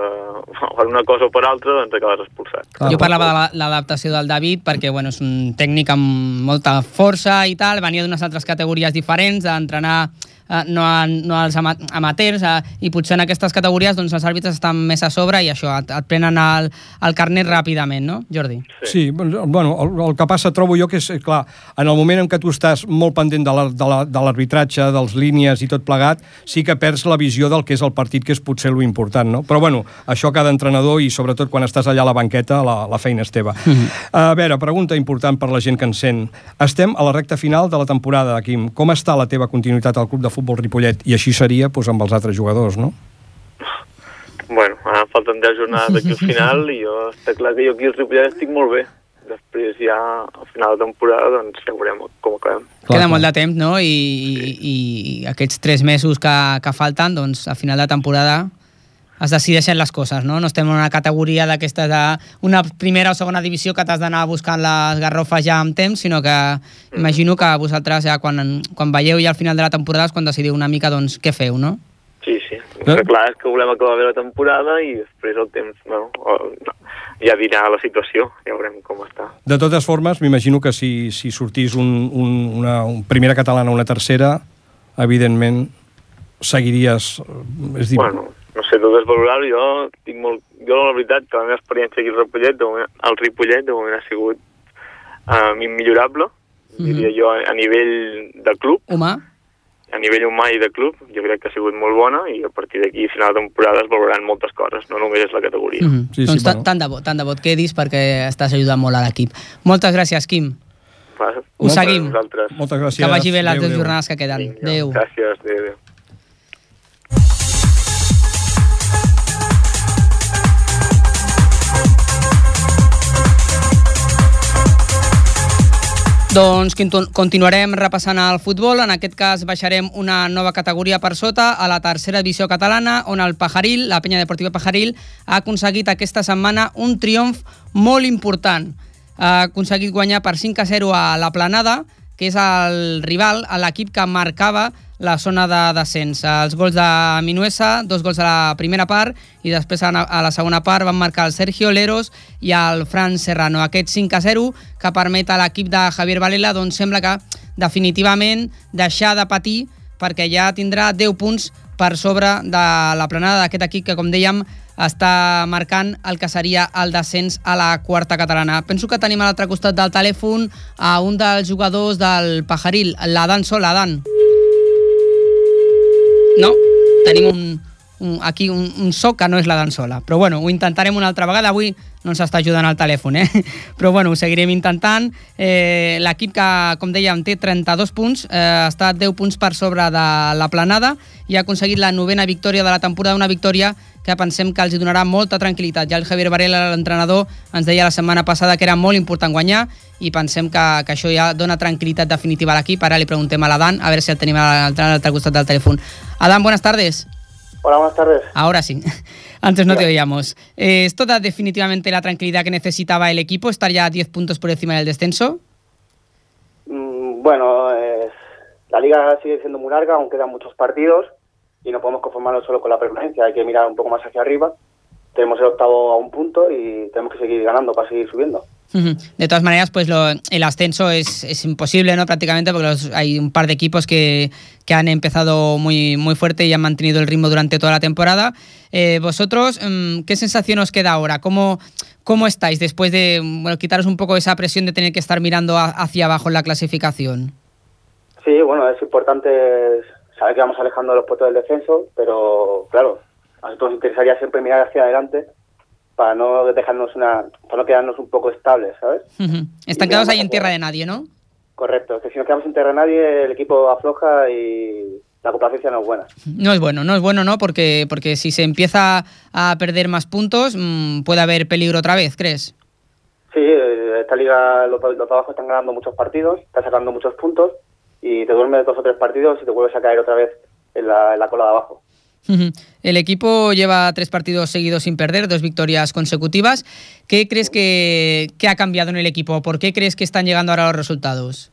per una cosa o per altra doncs acabes expulsat. jo parlava de la- l'adaptació del David perquè bueno, és un tècnic amb molta força i tal, venia d'unes altres categories diferents, d'entrenar eh, no, a, no als ama amateurs eh, i potser en aquestes categories doncs, els àrbitres estan més a sobre i això, et, et prenen el, el carnet ràpidament, no, Jordi? Sí, bueno, el, el que passa trobo jo que és, clar, en el moment en què tu estàs molt pendent de la- de la- de l'arbitratge, la, de dels línies i tot plegat, sí que perds la visió del que és el partit, que és potser lo important, no? Però bueno, això cada entrenador i sobretot quan estàs allà a la banqueta, la, la feina és teva. A veure, pregunta important per la gent que ens sent. Estem a la recta final de la temporada, Quim. Com està la teva continuïtat al Club de Futbol Ripollet? I així seria doncs, amb els altres jugadors, no? Bueno, ara falten 10 jornades d'aquí al final i jo, està clar que jo aquí al Ripollet estic molt bé. Després ja al final de temporada doncs ja veurem com acabem. Queda molt de temps, no? I, i, i aquests tres mesos que, que falten, doncs, a final de temporada es decideixen les coses, no? No estem en una categoria d'aquestes de una primera o segona divisió que t'has d'anar buscant les garrofes ja amb temps, sinó que imagino que vosaltres ja quan, quan veieu ja al final de la temporada és quan decidiu una mica doncs, què feu, no? Sí, sí. El que clar és que volem acabar bé la temporada i després el temps, bueno, o- ja dirà la situació, ja veurem com està. De totes formes, m'imagino que si, si sortís un, un, una un primera catalana o una tercera, evidentment seguiries... eh, És dir, Bueno, no sé, tot és valorar jo tinc molt... Jo la veritat que la meva experiència aquí al Ripollet, de moment, al Ripollet de moment ha sigut um, immillorable, diria jo, a nivell de club, Humà? a nivell humà i de club, jo crec que ha sigut molt bona i a partir d'aquí, a final de temporada, es valoraran moltes coses, no només és la categoria. Mm -hmm. Sí, sí, doncs bueno. tant de bo, tant de bo et quedis perquè estàs ajudant molt a l'equip. Moltes gràcies, Quim. Va, Ho moltes seguim. Vosaltres. Moltes gràcies. Que vagi bé les Adéu, dues adéu. jornades que queden. Adéu. Gràcies, adéu, adéu. Doncs continu- continuarem repassant el futbol. En aquest cas baixarem una nova categoria per sota a la tercera divisió catalana, on el Pajaril, la penya deportiva Pajaril, ha aconseguit aquesta setmana un triomf molt important. Ha aconseguit guanyar per 5 a 0 a la Planada, que és el rival, l'equip que marcava la zona de descens. Els gols de Minuesa, dos gols a la primera part i després a la segona part van marcar el Sergio Leros i el Fran Serrano. Aquest 5 a 0 que permet a l'equip de Javier Valela doncs sembla que definitivament deixar de patir perquè ja tindrà 10 punts per sobre de la planada d'aquest equip que, com dèiem, està marcant el que seria el descens a la quarta catalana. Penso que tenim a l'altre costat del telèfon a un dels jugadors del Pajaril, l'Adan Sol. Adan. No, tenim un, aquí un, un so que no és la Sola. Però bueno, ho intentarem una altra vegada. Avui no ens està ajudant el telèfon, eh? Però bueno, ho seguirem intentant. Eh, L'equip que, com dèiem, té 32 punts, eh, està 10 punts per sobre de la planada i ha aconseguit la novena victòria de la temporada, una victòria que pensem que els donarà molta tranquil·litat. Ja el Javier Varela, l'entrenador, ens deia la setmana passada que era molt important guanyar i pensem que, que això ja dona tranquil·litat definitiva a l'equip. Ara li preguntem a l'Adan, a veure si el tenim a l'altre costat del telèfon. Adan, buenas tardes. Hola, buenas tardes. Ahora sí. Antes no te oíamos. Eh, ¿Esto da definitivamente la tranquilidad que necesitaba el equipo, estar ya a 10 puntos por encima del descenso? Mm, bueno, eh, la liga sigue siendo muy larga, aún quedan muchos partidos y no podemos conformarnos solo con la permanencia, hay que mirar un poco más hacia arriba. Tenemos el octavo a un punto y tenemos que seguir ganando para seguir subiendo. De todas maneras, pues el ascenso es, imposible, ¿no? Prácticamente, porque hay un par de equipos que, han empezado muy, muy fuerte y han mantenido el ritmo durante toda la temporada. Eh, vosotros, mm, ¿qué sensación os queda ahora? ¿Cómo, ¿Cómo estáis después de quitaros un poco esa presión de tener que estar mirando hacia abajo en la clasificación? Sí, bueno, es importante saber que vamos alejando los puestos del descenso, pero claro, a nosotros nos interesaría siempre mirar hacia adelante para no dejarnos una, para no quedarnos un poco estables, ¿sabes? Uh -huh. Están quedados ahí en tierra de nadie, ¿no? Correcto, que si nos quedamos en tierra de nadie, el equipo afloja y la complacencia no es buena. No es bueno, no es bueno, ¿no? Porque, porque si se empieza a perder más puntos, mmm, puede haber peligro otra vez, ¿crees? Sí, esta liga, los, los trabajos están ganando muchos partidos, están sacando muchos puntos y te duermes dos o tres partidos y te vuelves a caer otra vez en la, en la cola de abajo. El equipo lleva tres partidos seguidos sin perder, dos victorias consecutivas. ¿Qué crees que, que, ha cambiado en el equipo? ¿Por qué crees que están llegando ahora los resultados?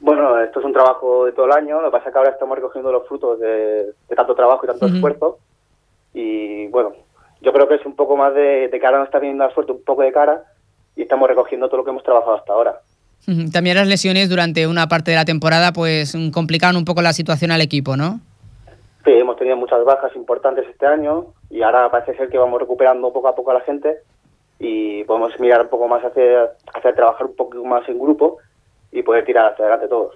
Bueno, esto es un trabajo de todo el año. Lo que pasa es que ahora estamos recogiendo los frutos de, de tanto trabajo y tanto uh -huh. esfuerzo. Y bueno, yo creo que es un poco más de, de que ahora nos está viniendo la suerte un poco de cara y estamos recogiendo todo lo que hemos trabajado hasta ahora. También las lesiones durante una parte de la temporada pues complicaron un poco la situación al equipo, ¿no? Sí, hemos tenido muchas bajas importantes este año y ahora parece ser que vamos recuperando poco a poco a la gente y podemos mirar un poco más hacia, hacia trabajar un poco más en grupo y poder tirar hacia adelante todos.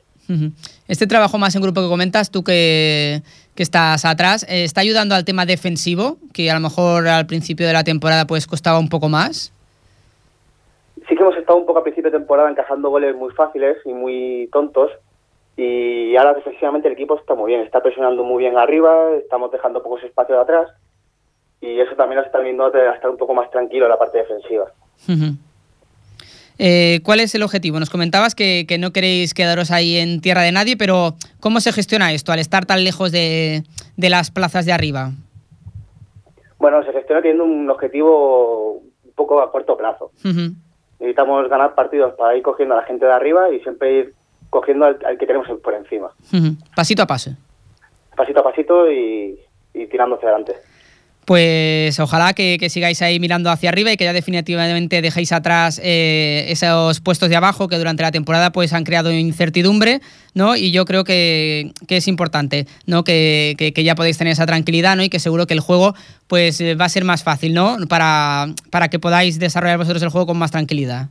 Este trabajo más en grupo que comentas, tú que, que estás atrás, eh, ¿está ayudando al tema defensivo, que a lo mejor al principio de la temporada pues costaba un poco más? Sí que hemos estado un poco a principio de temporada encajando goles muy fáciles y muy tontos, y ahora defensivamente el equipo está muy bien, está presionando muy bien arriba, estamos dejando pocos espacios de atrás y eso también nos está viendo a estar un poco más tranquilo en la parte defensiva. Uh -huh. eh, ¿Cuál es el objetivo? Nos comentabas que, que, no queréis quedaros ahí en tierra de nadie, pero ¿cómo se gestiona esto al estar tan lejos de, de las plazas de arriba? Bueno, se gestiona teniendo un objetivo un poco a corto plazo. Uh -huh. Necesitamos ganar partidos para ir cogiendo a la gente de arriba y siempre ir cogiendo al, al, que tenemos por encima. Uh -huh. Pasito a paso. Pasito a pasito y, y tirando hacia adelante. Pues ojalá que, que, sigáis ahí mirando hacia arriba y que ya definitivamente dejéis atrás eh, esos puestos de abajo que durante la temporada pues han creado incertidumbre, ¿no? Y yo creo que, que es importante, ¿no? Que, que, ya podéis tener esa tranquilidad, ¿no? Y que seguro que el juego pues va a ser más fácil, ¿no? Para, para que podáis desarrollar vosotros el juego con más tranquilidad.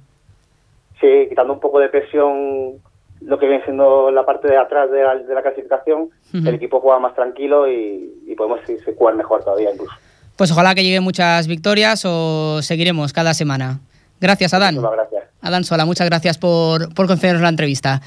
Sí, quitando un poco de presión lo que viene siendo la parte de atrás de la, de la clasificación, uh -huh. el equipo juega más tranquilo y, y podemos jugar mejor todavía incluso. Pues ojalá que lleguen muchas victorias o seguiremos cada semana. Gracias, Adán. Muchas gracias. Adán Sola, muchas gracias por, por concedernos la entrevista.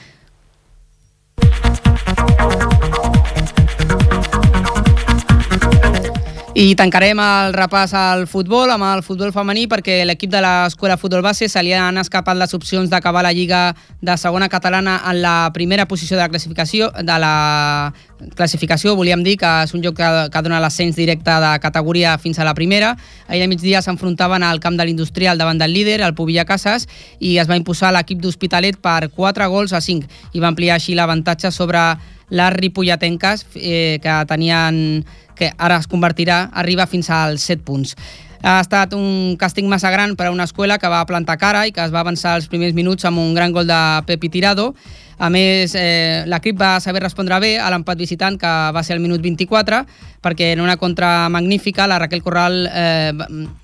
I tancarem el repàs al futbol, amb el futbol femení, perquè l'equip de l'Escola Futbol Base se li han escapat les opcions d'acabar la Lliga de segona catalana en la primera posició de la classificació. De la classificació, volíem dir que és un joc que, que dona l'ascens directe de categoria fins a la primera. Ahir a migdia s'enfrontaven al camp de l'Industrial davant del líder, el Pobilla Casas, i es va imposar l'equip d'Hospitalet per 4 gols a 5 i va ampliar així l'avantatge sobre les ripolletenques, eh, que tenien que ara es convertirà, arriba fins als 7 punts. Ha estat un càstig massa gran per a una escola que va plantar cara i que es va avançar els primers minuts amb un gran gol de Pepi Tirado. A més, eh, l'equip va saber respondre bé a l'empat visitant, que va ser al minut 24, perquè en una contra magnífica, la Raquel Corral, eh,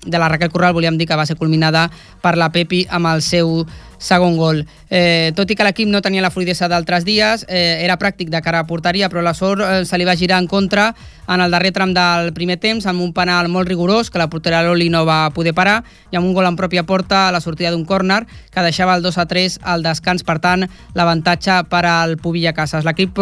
de la Raquel Corral volíem dir que va ser culminada per la Pepi amb el seu segon gol. Eh, tot i que l'equip no tenia la fluidesa d'altres dies, eh, era pràctic de cara a porteria, però la sort eh, se li va girar en contra en el darrer tram del primer temps, amb un penal molt rigorós, que la portera Loli no va poder parar, i amb un gol en pròpia porta a la sortida d'un córner, que deixava el 2 a 3 al descans, per tant, l'avantatge per al Pubilla Casas. L'equip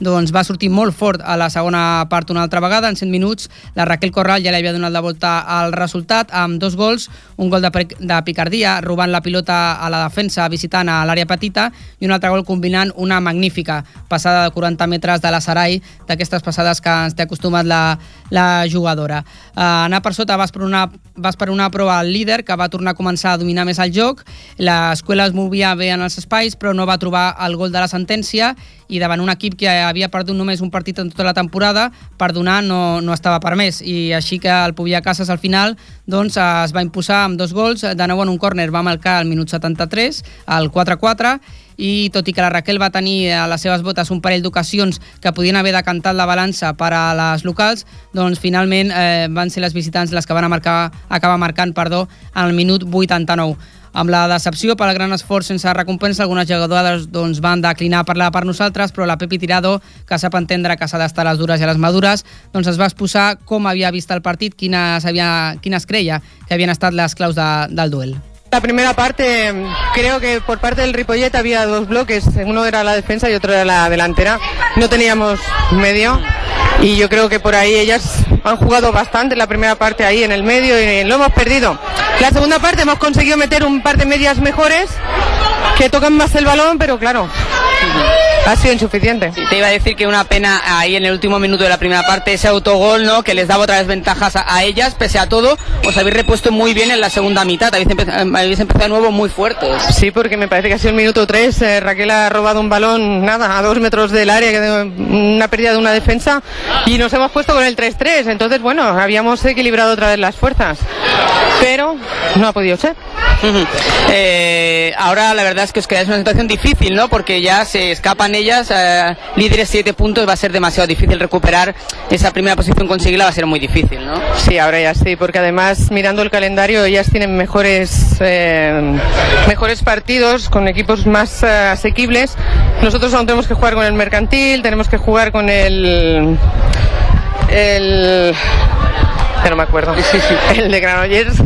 doncs, va sortir molt fort a la segona part una altra vegada, en 100 minuts la Raquel Corral ja li havia donat la volta al resultat amb dos gols, un gol de, de picardia, robant la pilota a la defensa visitant a l'àrea petita i un altre gol combinant una magnífica passada de 40 metres de la Sarai, d'aquestes passades que ens té acostumat la, la jugadora. Uh, anar per sota vas per una, vas per una prova al líder que va tornar a començar a dominar més el joc, l'escola es movia bé en els espais però no va trobar el gol de la sentència i davant un equip que havia perdut només un partit en tota la temporada, per donar no, no estava permès i així que el Pubià Casas al final doncs, es va imposar amb dos gols, de nou en un córner va marcar al minut 73, al 4-4 i tot i que la Raquel va tenir a les seves botes un parell d'ocasions que podien haver decantat la balança per a les locals, doncs finalment eh, van ser les visitants les que van marcar, acabar marcant perdó, al minut 89. Amb la decepció pel gran esforç sense recompensa, algunes jugadores doncs, van declinar parlar per nosaltres, però la Pepi Tirado, que sap entendre que s'ha d'estar a les dures i a les madures, doncs es va exposar com havia vist el partit, quines, havia, quines creia que havien estat les claus de, del duel. La primera parte, creo que por parte del Ripollet había dos bloques, uno era la defensa y otro era la delantera. No teníamos medio y yo creo que por ahí ellas han jugado bastante la primera parte ahí en el medio y lo hemos perdido. La segunda parte hemos conseguido meter un par de medias mejores que tocan más el balón, pero claro, ha sido insuficiente. Sí, te iba a decir que una pena ahí en el último minuto de la primera parte ese autogol, ¿no? Que les daba otra vez ventajas a, a ellas, pese a todo, os habéis repuesto muy bien en la segunda mitad, habéis, empe habéis empezado de nuevo muy fuertes. Sí, porque me parece que ha sido el minuto 3, eh, Raquel ha robado un balón, nada, a dos metros del área, una pérdida de una defensa, y nos hemos puesto con el 3-3, entonces bueno, habíamos equilibrado otra vez las fuerzas, pero no ha podido ser. Eh, ahora la verdad es que os quedáis en una situación difícil, ¿no? Porque ya se escapan ellas, eh, líderes 7 puntos, va a ser demasiado difícil recuperar esa primera posición, conseguirla va a ser muy difícil, ¿no? Sí, ahora ya sí, porque además mirando el calendario ellas tienen mejores, eh, mejores partidos con equipos más asequibles. Nosotros aún tenemos que jugar con el mercantil, tenemos que jugar con el... el que no me acuerdo. El de Granollers.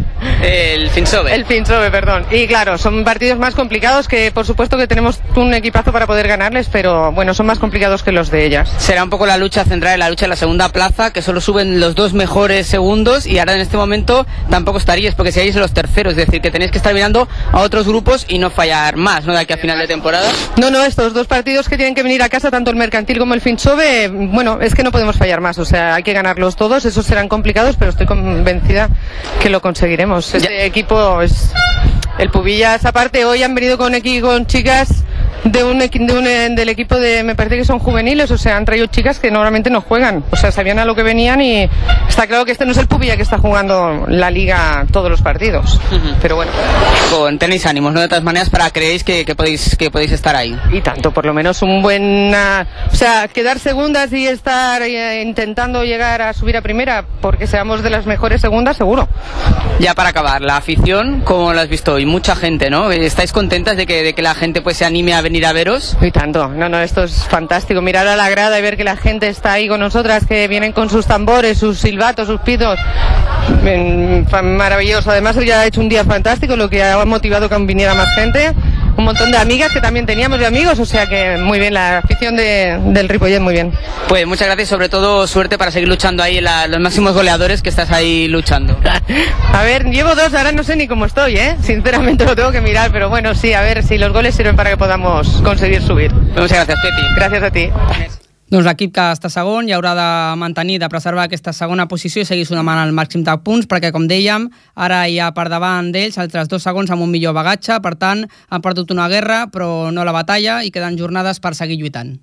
El Finsove. El Finsove, perdón. Y claro, son partidos más complicados que por supuesto que tenemos un equipazo para poder ganarles, pero bueno, son más complicados que los de ellas. Será un poco la lucha central, la lucha en la segunda plaza, que solo suben los dos mejores segundos y ahora en este momento tampoco estaríais porque seríais los terceros, es decir, que tenéis que estar mirando a otros grupos y no fallar más, ¿no? De aquí a final de temporada. No, no, estos dos partidos que tienen que venir a casa, tanto el Mercantil como el Finsove, bueno, es que no podemos fallar más, o sea, hay que ganarlos todos, esos serán complicados, pero estoy convencida que lo conseguiremos. Este ya. equipo es el Pubillas, aparte hoy han venido con, con chicas de un, de un, del equipo de, me parece que son juveniles, o sea, han traído chicas que normalmente no juegan, o sea, sabían a lo que venían y está claro que este no es el Pubilla que está jugando la liga todos los partidos, uh -huh. pero bueno. Con, tenéis ánimos, ¿no? De todas maneras, para creéis que, que, podéis, que podéis estar ahí. Y tanto, por lo menos un buen, uh, o sea, quedar segundas y estar uh, intentando llegar a subir a primera, porque seamos de las mejores segundas, seguro. Ya para acabar, la afición, ¿cómo lo has visto hoy? Mucha gente, ¿no? ¿Estáis contentas de que, de que la gente pues se anime a venir a veros? Y tanto, no, no, esto es fantástico. Mirar a la grada y ver que la gente está ahí con nosotras, que vienen con sus tambores, sus silbatos, sus pitos. Maravilloso. Además, ya ha hecho un día fantástico, lo que ha motivado que viniera más gente. Un montón de amigas que también teníamos de amigos, o sea que muy bien, la afición de, del Ripollet, muy bien. Pues muchas gracias, sobre todo suerte para seguir luchando ahí, la, los máximos goleadores que estás ahí luchando. a ver, llevo dos, ahora no sé ni cómo estoy, ¿eh? Sinceramente lo tengo que mirar, pero bueno, sí, a ver si los goles sirven para que podamos conseguir subir. Muchas gracias, Pepi. Gracias a ti. Doncs l'equip que està segon i haurà de mantenir, de preservar aquesta segona posició i seguir sumant el màxim de punts, perquè, com dèiem, ara hi ha per davant d'ells altres dos segons amb un millor bagatge, per tant, han perdut una guerra, però no la batalla, i queden jornades per seguir lluitant.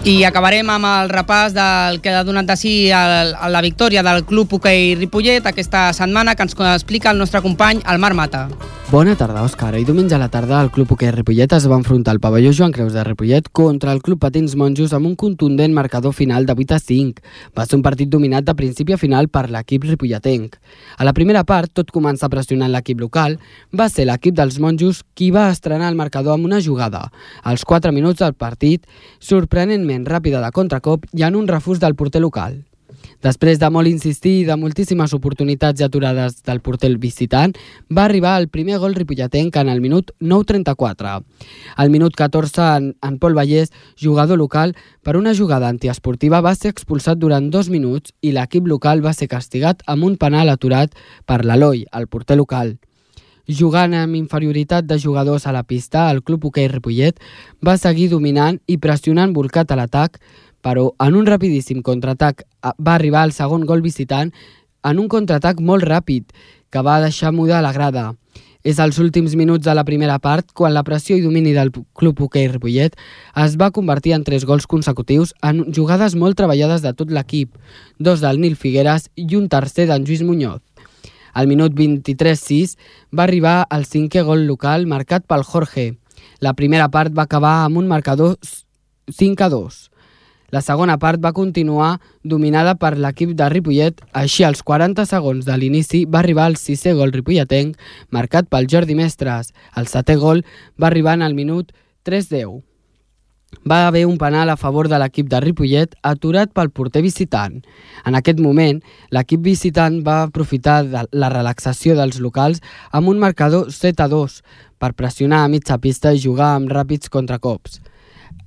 I acabarem amb el repàs del que ha donat de si el, la victòria del Club Hoquei Ripollet aquesta setmana que ens explica el nostre company, el Marc Mata. Bona tarda, Òscar. I diumenge a la tarda el Club Hoquei Ripollet es va enfrontar al pavelló Joan Creus de Ripollet contra el Club Patins Monjos amb un contundent marcador final de 8 a 5. Va ser un partit dominat de principi a final per l'equip ripolletenc. A la primera part, tot comença pressionant l'equip local, va ser l'equip dels Monjos qui va estrenar el marcador amb una jugada. Als 4 minuts del partit, sorprenentment ràpida de contracop i en un refús del porter local. Després de molt insistir i de moltíssimes oportunitats aturades del porter visitant, va arribar el primer gol ripolletenc en el minut 9.34. Al minut 14, en, en Pol Vallès, jugador local, per una jugada antiesportiva va ser expulsat durant dos minuts i l'equip local va ser castigat amb un penal aturat per l'Eloi, el porter local. Jugant amb inferioritat de jugadors a la pista, el Club Hoquei Ripollet va seguir dominant i pressionant volcat a l'atac, però en un rapidíssim contraatac va arribar el segon gol visitant en un contraatac molt ràpid que va deixar muda la grada. És als últims minuts de la primera part quan la pressió i domini del Club Hoquei Ripollet es va convertir en tres gols consecutius en jugades molt treballades de tot l'equip, dos del Nil Figueres i un tercer d'en Lluís Muñoz. Al minut 23-6 va arribar el cinquè gol local marcat pel Jorge. La primera part va acabar amb un marcador 5 a 2. La segona part va continuar dominada per l'equip de Ripollet, així als 40 segons de l'inici va arribar el sisè gol ripolletenc, marcat pel Jordi Mestres. El setè gol va arribar en el minut 3-10. Va haver un penal a favor de l'equip de Ripollet aturat pel porter visitant. En aquest moment, l'equip visitant va aprofitar de la relaxació dels locals amb un marcador 7 a 2 per pressionar a mitja pista i jugar amb ràpids contracops.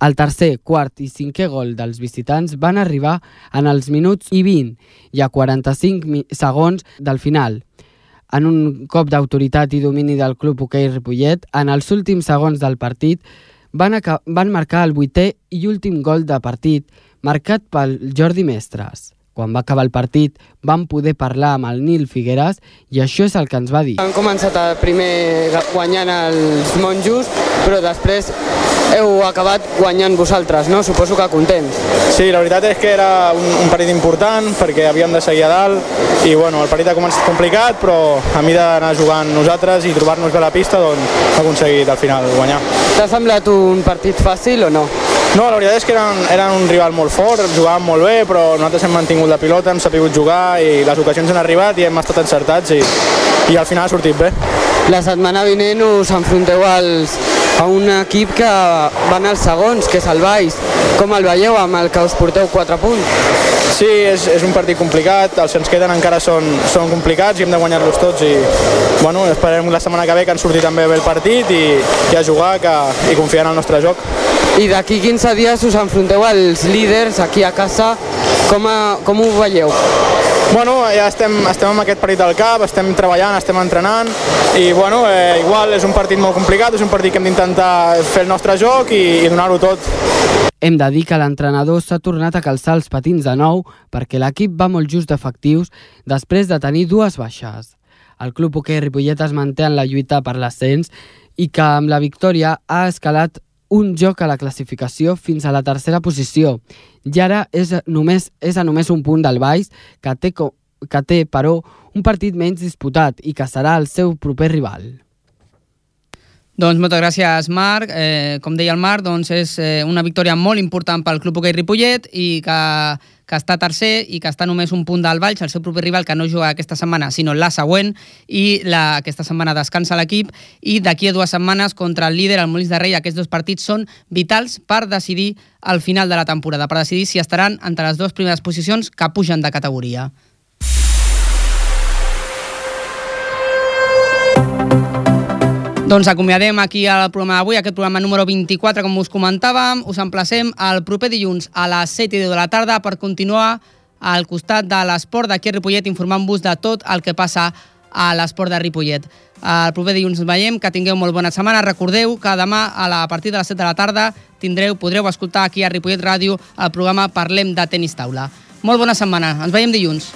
El tercer, quart i cinquè gol dels visitants van arribar en els minuts i 20 i a 45 segons del final. En un cop d'autoritat i domini del club hoquei Ripollet, en els últims segons del partit van, van marcar el vuitè i últim gol de partit, marcat pel Jordi Mestres. Quan va acabar el partit, vam poder parlar amb el Nil Figueres i això és el que ens va dir. Han començat el primer guanyant els monjos, però després heu acabat guanyant vosaltres, no? Suposo que contents. Sí, la veritat és que era un, un partit important perquè havíem de seguir a dalt i bueno, el partit ha començat complicat, però a mi d'anar jugant nosaltres i trobar-nos bé a la pista, doncs hem aconseguit al final guanyar. T'ha semblat un partit fàcil o no? No, la veritat és que eren, eren un rival molt fort, jugaven molt bé, però nosaltres hem mantingut la pilota, hem sabut jugar i les ocasions han arribat i hem estat encertats i, i al final ha sortit bé. La setmana vinent us enfronteu als, a un equip que van als segons, que és el Baix. Com el veieu amb el que us porteu 4 punts? Sí, és, és un partit complicat, els que ens queden encara són, són complicats i hem de guanyar-los tots i bueno, esperem la setmana que ve que ens surti també bé el partit i, i a jugar que, i confiar en el nostre joc. I d'aquí 15 dies us enfronteu als líders aquí a casa. Com, a, com ho veieu? Bueno, ja estem, estem amb aquest partit al cap, estem treballant, estem entrenant i bueno, eh, igual és un partit molt complicat, és un partit que hem d'intentar fer el nostre joc i, i donar-ho tot. Hem de dir que l'entrenador s'ha tornat a calçar els patins de nou perquè l'equip va molt just d'efectius després de tenir dues baixes. El club hoquei Ripollet es manté en la lluita per l'ascens i que amb la victòria ha escalat un joc a la classificació fins a la tercera posició i ara és només, és a només un punt del Baix que té, que té, però, un partit menys disputat i que serà el seu proper rival. Doncs moltes gràcies, Marc. Eh, com deia el Marc, doncs és eh, una victòria molt important pel Club Hoquei Ripollet i que, que està tercer i que està només un punt del Valls, el seu propi rival, que no juga aquesta setmana, sinó la següent, i la, aquesta setmana descansa l'equip, i d'aquí a dues setmanes contra el líder, el Molins de Rei, aquests dos partits són vitals per decidir al final de la temporada, per decidir si estaran entre les dues primeres posicions que pugen de categoria. Doncs acomiadem aquí el programa d'avui, aquest programa número 24, com us comentàvem. Us emplacem el proper dilluns a les 7 i 10 de la tarda per continuar al costat de l'esport d'aquí a Ripollet informant-vos de tot el que passa a l'esport de Ripollet. El proper dilluns ens veiem, que tingueu molt bona setmana. Recordeu que demà a la partir de les 7 de la tarda tindreu, podreu escoltar aquí a Ripollet Ràdio el programa Parlem de tenis taula. Molt bona setmana. Ens veiem dilluns.